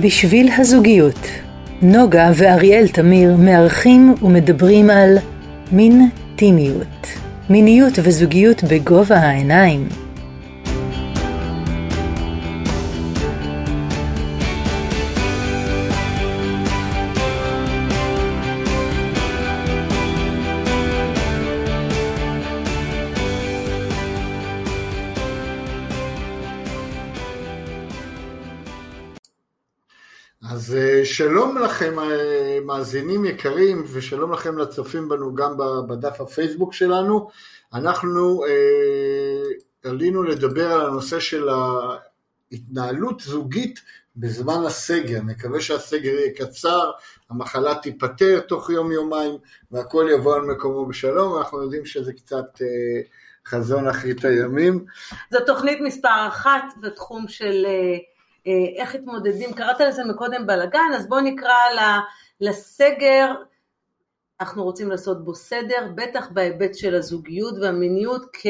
בשביל הזוגיות, נוגה ואריאל תמיר מארחים ומדברים על מין טימיות, מיניות וזוגיות בגובה העיניים. אז אה, שלום לכם אה, מאזינים יקרים ושלום לכם לצופים בנו גם בדף הפייסבוק שלנו. אנחנו אה, עלינו לדבר על הנושא של ההתנהלות זוגית בזמן הסגר. נקווה שהסגר יהיה קצר, המחלה תיפטר תוך יום יומיים והכל יבוא על מקומו בשלום, ואנחנו יודעים שזה קצת אה, חזון אחרית הימים. זו תוכנית מספר אחת בתחום של... אה... אה, איך התמודדים, קראת לזה מקודם בלאגן, אז בואו נקרא לסגר, אנחנו רוצים לעשות בו סדר, בטח בהיבט של הזוגיות והמיניות כ,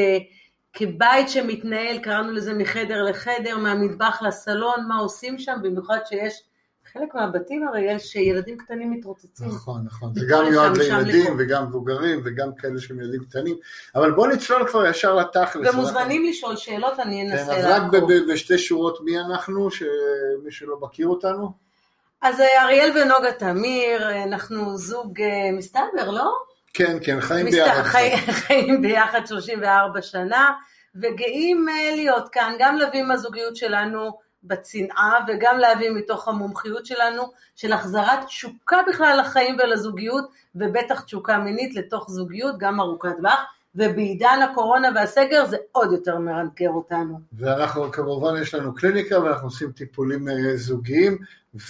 כבית שמתנהל, קראנו לזה מחדר לחדר, מהמטבח לסלון, מה עושים שם, במיוחד שיש חלק מהבתים הרי יש ילדים קטנים מתרוצצים. נכון, נכון, זה גם מיועד לילדים וגם מבוגרים וגם כאלה שהם ילדים קטנים, אבל בואו נצלול כבר ישר לתכלס. ומוזמנים. לשאול שאלות, אני אנסה כן, לעקוב. רק בשתי שורות מי אנחנו, שמי שלא מכיר אותנו? אז אה, אריאל ונוגה תמיר, אנחנו זוג אה, מסתבר, לא? כן, כן, חיים. ביחד. חי... חיים ביחד 34 שנה, וגאים אה, להיות כאן, גם להביא מהזוגיות שלנו בצנעה וגם להביא מתוך המומחיות שלנו של החזרת תשוקה בכלל לחיים ולזוגיות ובטח תשוקה מינית לתוך זוגיות גם ארוכת טווח ובעידן הקורונה והסגר זה עוד יותר מרנקר אותנו. ואנחנו כמובן יש לנו קליניקה ואנחנו עושים טיפולים אה, זוגיים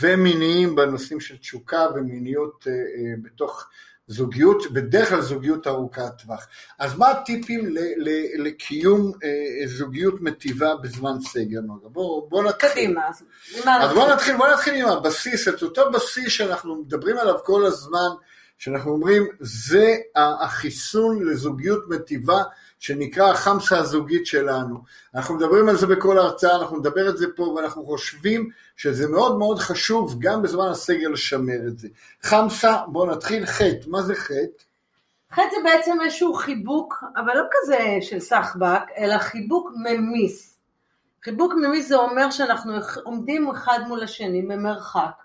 ומיניים בנושאים של תשוקה ומיניות אה, אה, בתוך זוגיות, בדרך כלל זוגיות ארוכת טווח. אז מה הטיפים ל, ל, לקיום אה, זוגיות מטיבה בזמן סגר, נוגה? בואו בוא נתחיל. קדימה, אז בואו נתחיל, בוא נתחיל עם הבסיס, את אותו בסיס שאנחנו מדברים עליו כל הזמן, שאנחנו אומרים, זה החיסון לזוגיות מטיבה שנקרא החמסה הזוגית שלנו. אנחנו מדברים על זה בכל ההרצאה, אנחנו נדבר את זה פה, ואנחנו חושבים שזה מאוד מאוד חשוב גם בזמן הסגר לשמר את זה. חמסה, בואו נתחיל חטא, מה זה חטא? חטא זה בעצם איזשהו חיבוק, אבל לא כזה של סחבק, אלא חיבוק ממיס. חיבוק ממיס זה אומר שאנחנו עומדים אחד מול השני במרחק,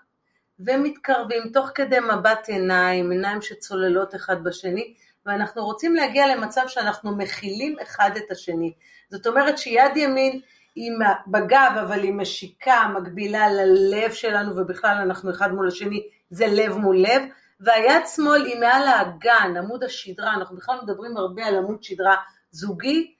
ומתקרבים תוך כדי מבט עיניים, עיניים שצוללות אחד בשני, ואנחנו רוצים להגיע למצב שאנחנו מכילים אחד את השני. זאת אומרת שיד ימין היא בגב, אבל היא משיקה, מקבילה ללב שלנו, ובכלל אנחנו אחד מול השני, זה לב מול לב, והיד שמאל היא מעל האגן, עמוד השדרה, אנחנו בכלל מדברים הרבה על עמוד שדרה זוגי,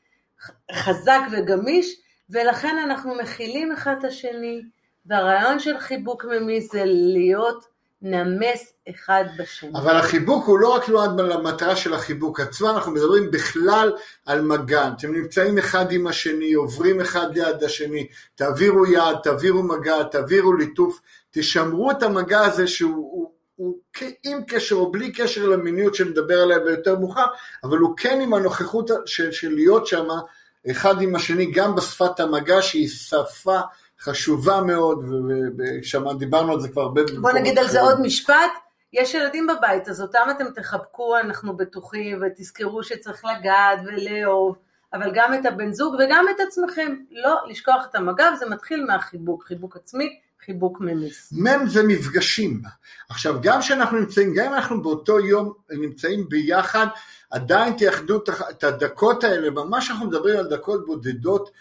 חזק וגמיש, ולכן אנחנו מכילים אחד את השני, והרעיון של חיבוק ממיס זה להיות נמס אחד בשני. אבל החיבוק הוא לא רק נועד למטרה של החיבוק עצמו, אנחנו מדברים בכלל על מגע. אתם נמצאים אחד עם השני, עוברים אחד ליד השני, תעבירו יד, תעבירו מגע, תעבירו ליטוף, תשמרו את המגע הזה שהוא הוא, עם קשר או בלי קשר למיניות שנדבר עליה ביותר מאוחר, אבל הוא כן עם הנוכחות של, של להיות שם אחד עם השני, גם בשפת המגע שהיא שפה חשובה מאוד, דיברנו על זה כבר הרבה... בוא נגיד על זה עוד משפט, יש ילדים בבית, אז אותם אתם תחבקו, אנחנו בטוחים, ותזכרו שצריך לגעת ולאהוב, אבל גם את הבן זוג וגם את עצמכם, לא לשכוח את המגע, זה מתחיל מהחיבוק, חיבוק עצמי, חיבוק ממיס. מם זה מפגשים. עכשיו, גם כשאנחנו נמצאים, גם אם אנחנו באותו יום נמצאים ביחד, עדיין תייחדו את הדקות האלה, ממש אנחנו מדברים על דקות בודדות,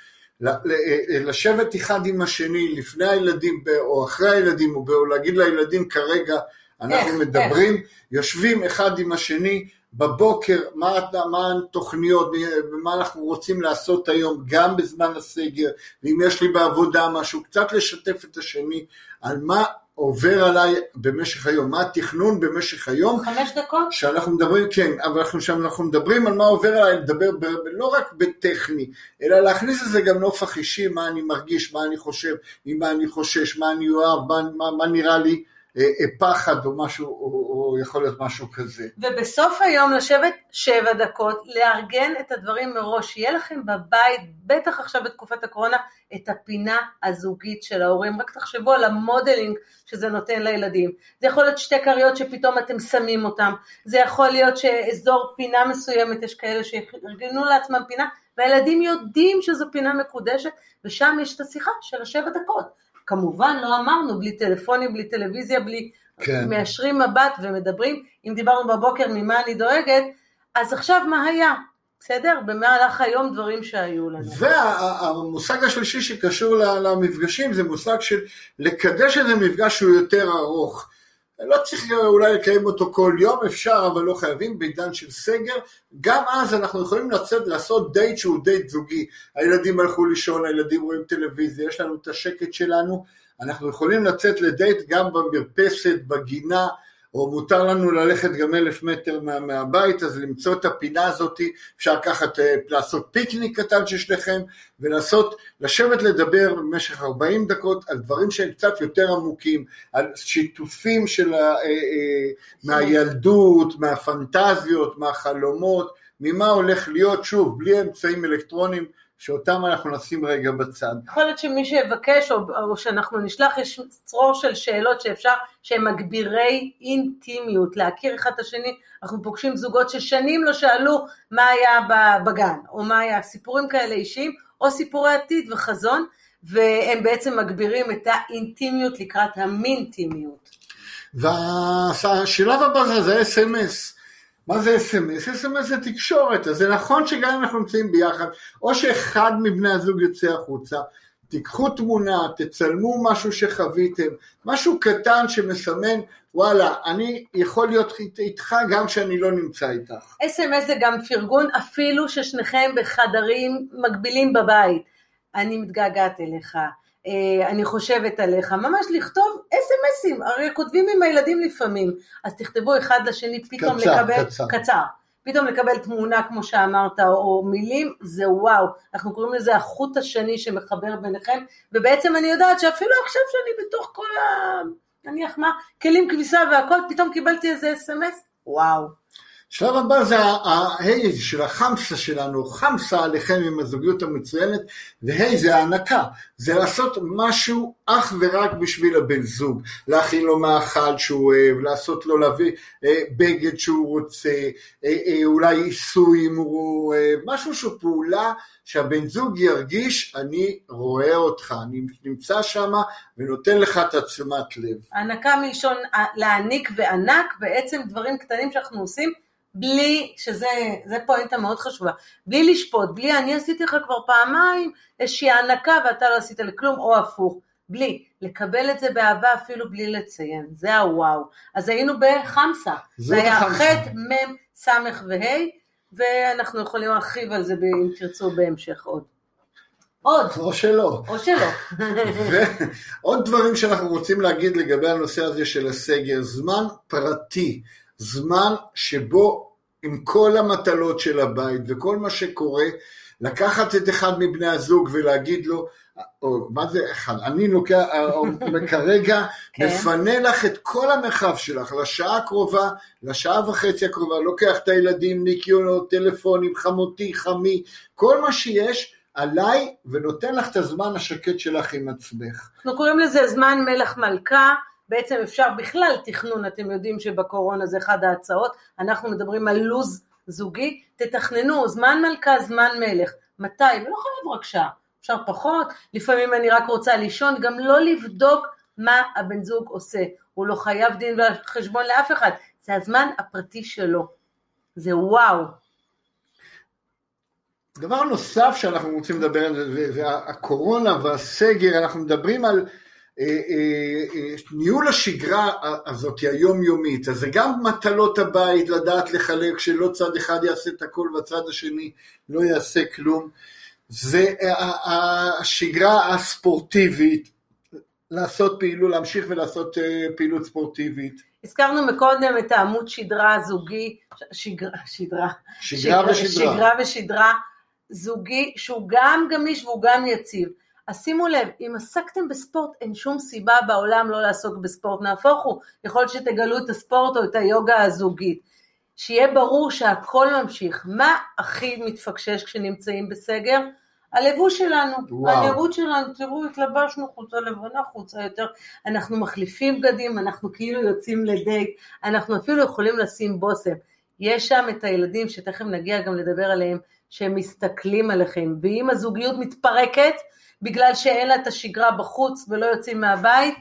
לשבת אחד עם השני לפני הילדים או אחרי הילדים או להגיד לילדים כרגע אנחנו איך, מדברים, איך. יושבים אחד עם השני בבוקר, מה, מה התוכניות, מה אנחנו רוצים לעשות היום גם בזמן הסגר, ואם יש לי בעבודה משהו, קצת לשתף את השני על מה עובר עליי במשך היום, מה התכנון במשך היום. חמש דקות? שאנחנו מדברים, כן, אבל אנחנו שם אנחנו מדברים על מה עובר עליי, לדבר ב, לא רק בטכני, אלא להכניס לזה גם נופח אישי, מה אני מרגיש, מה אני חושב, ממה אני חושש, מה אני אוהב, מה, מה, מה נראה לי פחד או משהו, או, יכול להיות משהו כזה. ובסוף היום לשבת שבע דקות, לארגן את הדברים מראש, שיהיה לכם בבית, בטח עכשיו בתקופת הקורונה, את הפינה הזוגית של ההורים, רק תחשבו על המודלינג שזה נותן לילדים. זה יכול להיות שתי כריות שפתאום אתם שמים אותם, זה יכול להיות שאזור פינה מסוימת, יש כאלה שארגנו לעצמם פינה, והילדים יודעים שזו פינה מקודשת, ושם יש את השיחה של השבע דקות. כמובן לא אמרנו בלי טלפונים, בלי טלוויזיה, בלי... כן. מיישרים מבט ומדברים, אם דיברנו בבוקר ממה אני דואגת, אז עכשיו מה היה? בסדר? במהלך היום דברים שהיו לנו. והמושג השלישי שקשור למפגשים זה מושג של לקדש איזה מפגש שהוא יותר ארוך. לא צריך אולי לקיים אותו כל יום, אפשר, אבל לא חייבים, בעידן של סגר. גם אז אנחנו יכולים לצאת, לעשות דייט שהוא דייט זוגי. הילדים הלכו לישון, הילדים רואים טלוויזיה, יש לנו את השקט שלנו. אנחנו יכולים לצאת לדייט גם במרפסת, בגינה, או מותר לנו ללכת גם אלף מטר מה, מהבית, אז למצוא את הפינה הזאת, אפשר לקחת, אה, לעשות פיקניק קטן של שניכם, ולעשות, לשבת לדבר במשך 40 דקות על דברים שהם קצת יותר עמוקים, על שיתופים של, ה, אה, אה, מהילדות, מהפנטזיות, מהחלומות, ממה הולך להיות, שוב, בלי אמצעים אלקטרוניים, שאותם אנחנו נשים רגע בצד. יכול להיות שמי שיבקש, או, או שאנחנו נשלח, יש צרור של שאלות שאפשר, שהם מגבירי אינטימיות, להכיר אחד את השני. אנחנו פוגשים זוגות ששנים לא שאלו מה היה בגן, או מה היה, סיפורים כאלה אישיים, או סיפורי עתיד וחזון, והם בעצם מגבירים את האינטימיות לקראת המינטימיות. והשלב הבא זה אס.אם.אס. מה זה אס.אם.אס? אס.אם.אס זה תקשורת, אז זה נכון שגם אם אנחנו נמצאים ביחד, או שאחד מבני הזוג יוצא החוצה, תיקחו תמונה, תצלמו משהו שחוויתם, משהו קטן שמסמן, וואלה, אני יכול להיות איתך גם כשאני לא נמצא איתך. אס.אם.אס זה גם פרגון אפילו ששניכם בחדרים מקבילים בבית. אני מתגעגעת אליך, אני חושבת עליך, ממש לכתוב אס.אם.אסים, הרי כותבים עם הילדים לפעמים, אז תכתבו אחד לשני, פתאום קצר, לקבל, קצר, קצר, פתאום לקבל תמונה כמו שאמרת, או מילים, זה וואו, אנחנו קוראים לזה החוט השני שמחבר ביניכם, ובעצם אני יודעת שאפילו עכשיו שאני בתוך כל ה... נניח מה, כלים כביסה והכל, פתאום קיבלתי איזה אס.אם.אס, וואו. שלב הבא זה ההי של החמסה שלנו, חמסה עליכם עם הזוגיות המצוינת, והי זה ההנקה, זה לעשות משהו אך ורק בשביל הבן זוג, להכין לו מאכל שהוא אוהב, לעשות לו להביא אה, בגד שהוא רוצה, אה, אה, אולי עיסוי אם הוא אוהב, משהו שהוא פעולה שהבן זוג ירגיש, אני רואה אותך, אני נמצא שם ונותן לך את עצמת לב. הנקה מלשון להעניק וענק, בעצם דברים קטנים שאנחנו עושים, בלי, שזה פואנטה מאוד חשובה, בלי לשפוט, בלי אני עשיתי לך כבר פעמיים איזושהי הענקה ואתה לא עשית לכלום, או הפוך, בלי, לקבל את זה באהבה אפילו בלי לציין, זה הוואו. אז היינו בחמסה, זה היה ח', מ', ס' וה', ואנחנו יכולים להרחיב על זה אם תרצו בהמשך עוד. עוד. או שלא. או שלא. ועוד דברים שאנחנו רוצים להגיד לגבי הנושא הזה של הסגר, זמן פרטי. זמן שבו עם כל המטלות של הבית וכל מה שקורה, לקחת את אחד מבני הזוג ולהגיד לו, או מה זה אחד, אני לוקח, כרגע כן. מפנה לך את כל המרחב שלך לשעה הקרובה, לשעה וחצי הקרובה, לוקח את הילדים, ניקיונות, טלפונים, חמותי, חמי, כל מה שיש, עליי, ונותן לך את הזמן השקט שלך עם עצמך. אנחנו קוראים לזה זמן מלך מלכה, בעצם אפשר בכלל תכנון, אתם יודעים שבקורונה זה אחד ההצעות, אנחנו מדברים על לו"ז זוגי, תתכננו זמן מלכה, זמן מלך, מתי, ולא חייב רק שעה, אפשר פחות, לפעמים אני רק רוצה לישון, גם לא לבדוק מה הבן זוג עושה, הוא לא חייב דין וחשבון לאף אחד, זה הזמן הפרטי שלו, זה וואו. דבר נוסף שאנחנו רוצים לדבר על זה, הקורונה והסגר, אנחנו מדברים על ניהול השגרה הזאת היומיומית, אז זה גם מטלות הבית, לדעת לחלק שלא צד אחד יעשה את הכל והצד השני לא יעשה כלום, זה השגרה הספורטיבית, לעשות פעילות, להמשיך ולעשות פעילות ספורטיבית. הזכרנו מקודם את העמוד שדרה הזוגי, שגרה, שדרה, שגרה, שגרה ושדרה, שגרה ושדרה זוגי, שהוא גם גמיש והוא גם יציב. אז שימו לב, אם עסקתם בספורט, אין שום סיבה בעולם לא לעסוק בספורט, נהפוך הוא, יכול להיות שתגלו את הספורט או את היוגה הזוגית. שיהיה ברור שהכל ממשיך. מה הכי מתפקשש כשנמצאים בסגר? הלבוש שלנו, וואו. הנראות שלנו, תראו, התלבשנו חולצה לבנה, חולצה יותר, אנחנו מחליפים בגדים, אנחנו כאילו יוצאים לדייט, אנחנו אפילו יכולים לשים בושם. יש שם את הילדים, שתכף נגיע גם לדבר עליהם, שהם מסתכלים עליכם, ואם הזוגיות מתפרקת, בגלל שאין לה את השגרה בחוץ ולא יוצאים מהבית,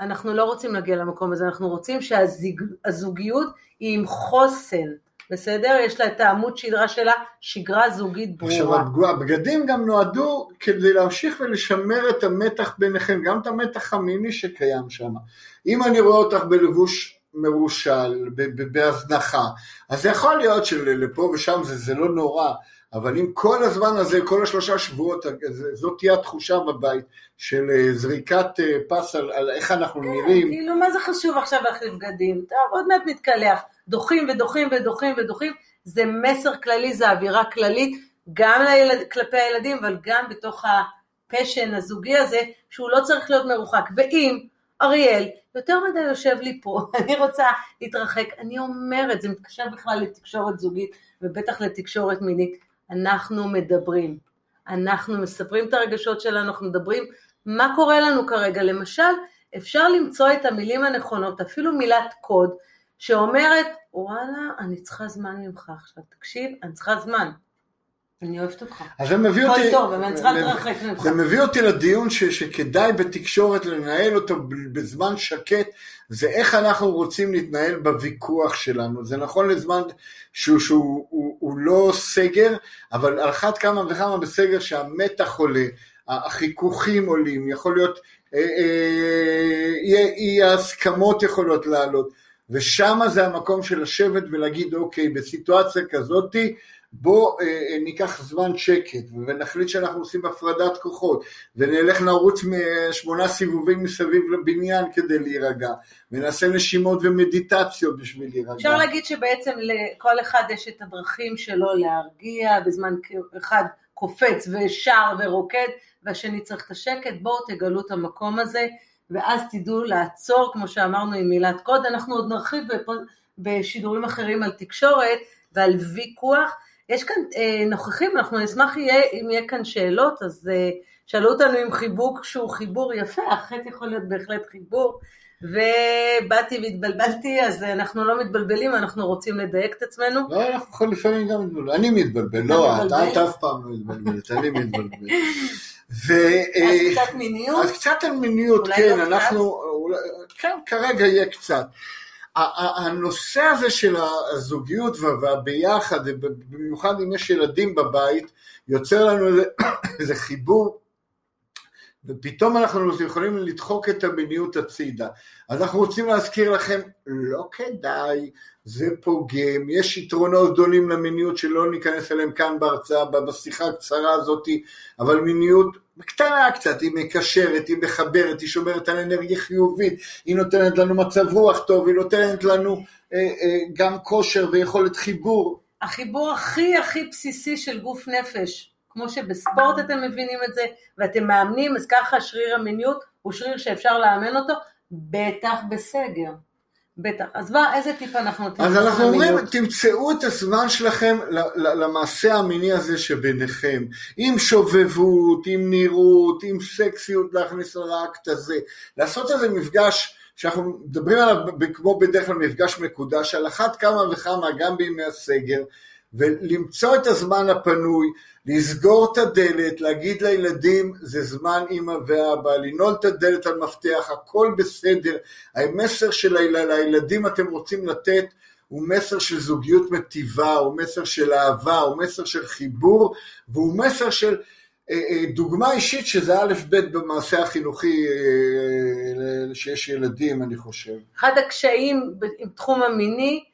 אנחנו לא רוצים להגיע למקום הזה, אנחנו רוצים שהזוגיות היא עם חוסן, בסדר? יש לה את העמוד שדרה שלה, שגרה זוגית עכשיו ברורה. הבגו- הבגדים גם נועדו כדי להמשיך ולשמר את המתח ביניכם, גם את המתח המיני שקיים שם. אם אני רואה אותך בלבוש מרושל, בהזנחה, אז יכול להיות שלפה ושם זה, זה לא נורא, אבל אם כל הזמן הזה, כל השלושה שבועות, זאת תהיה התחושה בבית של אה, זריקת אה, פס על, על איך אנחנו נראים, כאילו, מה זה חשוב עכשיו להחליף בגדים? טוב, עוד מעט נתקלח. דוחים ודוחים ודוחים ודוחים, זה מסר כללי, זה אווירה כללית, גם לילד, כלפי הילדים, אבל גם בתוך הפשן הזוגי הזה, שהוא לא צריך להיות מרוחק. ואם אריאל יותר מדי יושב לי פה, אני רוצה להתרחק, אני אומרת, זה מתקשר בכלל לתקשורת זוגית, ובטח לתקשורת מינית, אנחנו מדברים. אנחנו מספרים את הרגשות שלנו, אנחנו מדברים מה קורה לנו כרגע. למשל, אפשר למצוא את המילים הנכונות, אפילו מילת קוד, שאומרת, וואלה, אני צריכה זמן ממך עכשיו, תקשיב, אני צריכה זמן. אני אוהבת אותך. אז זה מביא הכל אותי, טוב, אבל אני צריכה זה- להתרחק ממך. זה מביא אותי לדיון ש, שכדאי בתקשורת לנהל אותו בזמן שקט, זה איך אנחנו רוצים להתנהל בוויכוח שלנו. זה נכון לזמן שהוא, שהוא הוא, הוא לא סגר, אבל על אחת כמה וכמה בסגר שהמתח עולה, החיכוכים עולים, יכול להיות, אה, אה, אי- אי ההסכמות יכולות לעלות, ושם זה המקום של לשבת ולהגיד, אוקיי, בסיטואציה כזאתי, בוא אה, אה, ניקח זמן שקט ונחליט שאנחנו עושים הפרדת כוחות ונלך נרוץ משמונה סיבובים מסביב לבניין כדי להירגע ונעשה נשימות ומדיטציות בשביל להירגע. אפשר להגיד שבעצם לכל אחד יש את הדרכים שלו להרגיע, בזמן אחד קופץ ושר ורוקד, והשני צריך את השקט, בואו תגלו את המקום הזה, ואז תדעו לעצור, כמו שאמרנו עם מילת קוד, אנחנו עוד נרחיב בשידורים אחרים על תקשורת ועל ויכוח. יש כאן אה, נוכחים, אנחנו נשמח יהיה, אם יהיה כאן שאלות, אז אה, שאלו אותנו עם חיבוק שהוא חיבור יפה, החטא יכול להיות בהחלט חיבור, ובאתי והתבלבלתי, אז אנחנו לא מתבלבלים, אנחנו רוצים לדייק את עצמנו. לא, אנחנו יכולים לפעמים גם להתבלבל, אני מתבלבל, לא, את אף פעם לא מתבלבלת, אני מתבלבל. ו, אז אה, קצת מיניות, אז קצת על מיניות, כן, לא אנחנו, אולי, כן, כרגע יהיה קצת. הנושא הזה של הזוגיות וה- והביחד, במיוחד אם יש ילדים בבית, יוצר לנו איזה חיבור, ופתאום אנחנו יכולים לדחוק את המיניות הצידה. אז אנחנו רוצים להזכיר לכם, לא כדאי, זה פוגם, יש יתרונות גדולים למיניות שלא ניכנס אליהם כאן בהרצאה, בשיחה הקצרה הזאת, אבל מיניות קטנה קצת, היא מקשרת, היא מחברת, היא שומרת על אנרגיה חיובית, היא נותנת לנו מצב רוח טוב, היא נותנת לנו אה, אה, גם כושר ויכולת חיבור. החיבור הכי הכי בסיסי של גוף נפש, כמו שבספורט אתם מבינים את זה, ואתם מאמנים, אז ככה שריר המיניות הוא שריר שאפשר לאמן אותו, בטח בסגר. בטח. אז מה, איזה טיפ אנחנו נותנים? אז אנחנו אומרים? תמצאו את הזמן שלכם למעשה המיני הזה שביניכם, עם שובבות, עם נראות, עם סקסיות להכניס לאקט הזה, לעשות איזה מפגש שאנחנו מדברים עליו כמו בדרך כלל מפגש מקודש, על אחת כמה וכמה גם בימי הסגר, ולמצוא את הזמן הפנוי, לסגור את הדלת, להגיד לילדים זה זמן אמא ואבא, לנעול את הדלת על מפתח, הכל בסדר. המסר של היל- לילדים אתם רוצים לתת הוא מסר של זוגיות מטיבה, הוא מסר של אהבה, הוא מסר של חיבור, והוא מסר של אה, אה, דוגמה אישית שזה א' ב' במעשה החינוכי אה, שיש ילדים, אני חושב. אחד הקשיים ב- עם תחום המיני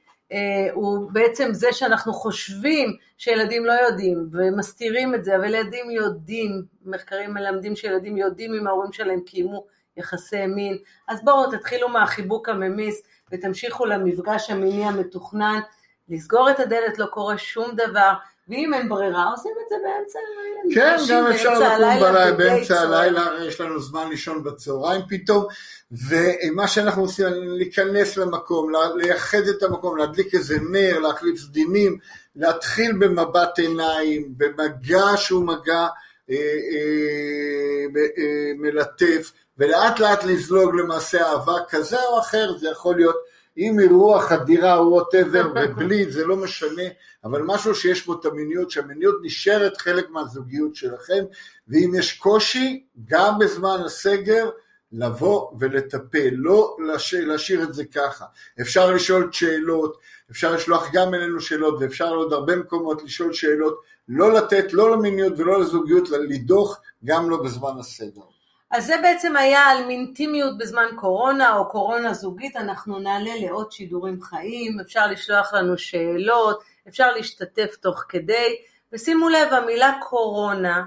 הוא בעצם זה שאנחנו חושבים שילדים לא יודעים ומסתירים את זה, אבל ילדים יודעים, מחקרים מלמדים שילדים יודעים אם ההורים שלהם קיימו יחסי מין, אז בואו תתחילו מהחיבוק הממיס ותמשיכו למפגש המיני המתוכנן, לסגור את הדלת לא קורה שום דבר, ואם אין ברירה, עושים את זה באמצע הלילה. כן, גם אפשר לקום בלילה, באמצע. הלילה, יש לנו זמן לישון בצהריים פתאום, ומה שאנחנו עושים, להיכנס למקום, לייחד את המקום, להדליק איזה נר, להחליף סדינים, להתחיל במבט עיניים, במגע שהוא מגע אה, אה, אה, מלטף, ולאט לאט לזלוג למעשה אהבה כזה או אחר, זה יכול להיות עם אירוח, חדירה, ווטאבר, ובלי, זה לא משנה, אבל משהו שיש בו את המיניות, שהמיניות נשארת חלק מהזוגיות שלכם, ואם יש קושי, גם בזמן הסגר, לבוא ולטפל, לא להש- להשאיר את זה ככה. אפשר לשאול שאלות, אפשר לשלוח גם אלינו שאלות, ואפשר לעוד הרבה מקומות לשאול שאלות, לא לתת, לא למיניות ולא לזוגיות, לדוח, גם לא בזמן הסגר. אז זה בעצם היה על אינטימיות בזמן קורונה או קורונה זוגית, אנחנו נעלה לעוד שידורים חיים, אפשר לשלוח לנו שאלות, אפשר להשתתף תוך כדי, ושימו לב, המילה קורונה,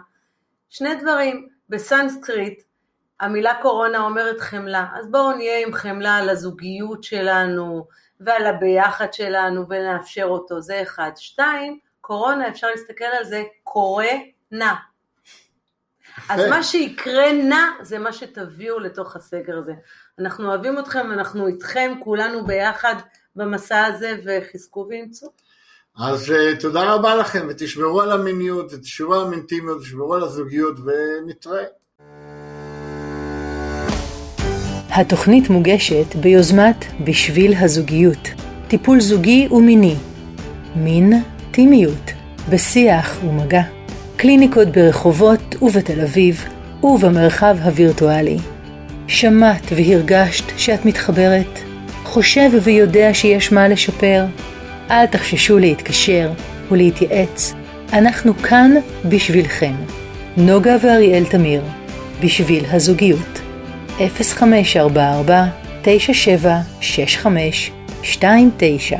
שני דברים, בסנסקריט המילה קורונה אומרת חמלה, אז בואו נהיה עם חמלה על הזוגיות שלנו ועל הביחד שלנו ונאפשר אותו, זה אחד. שתיים, קורונה, אפשר להסתכל על זה, קורא נא. אז. מה שיקרה נא זה מה שתביאו לתוך הסגר הזה. אנחנו אוהבים אתכם, אנחנו איתכם, כולנו ביחד במסע הזה, וחזקו ואימצו. אז uh, תודה רבה לכם, ותשמרו על המיניות, ותשמרו על האינטימיות, ותשמרו על הזוגיות, ונתראה. התוכנית מוגשת ביוזמת בשביל הזוגיות, טיפול זוגי ומיני, מין, טימיות, בשיח ומגע, קליניקות ברחובות ובתל אביב ובמרחב הווירטואלי. שמעת והרגשת שאת מתחברת? חושב ויודע שיש מה לשפר? אל תחששו להתקשר ולהתייעץ, אנחנו כאן בשבילכם. נוגה ואריאל תמיר, בשביל הזוגיות. 0544 9765 29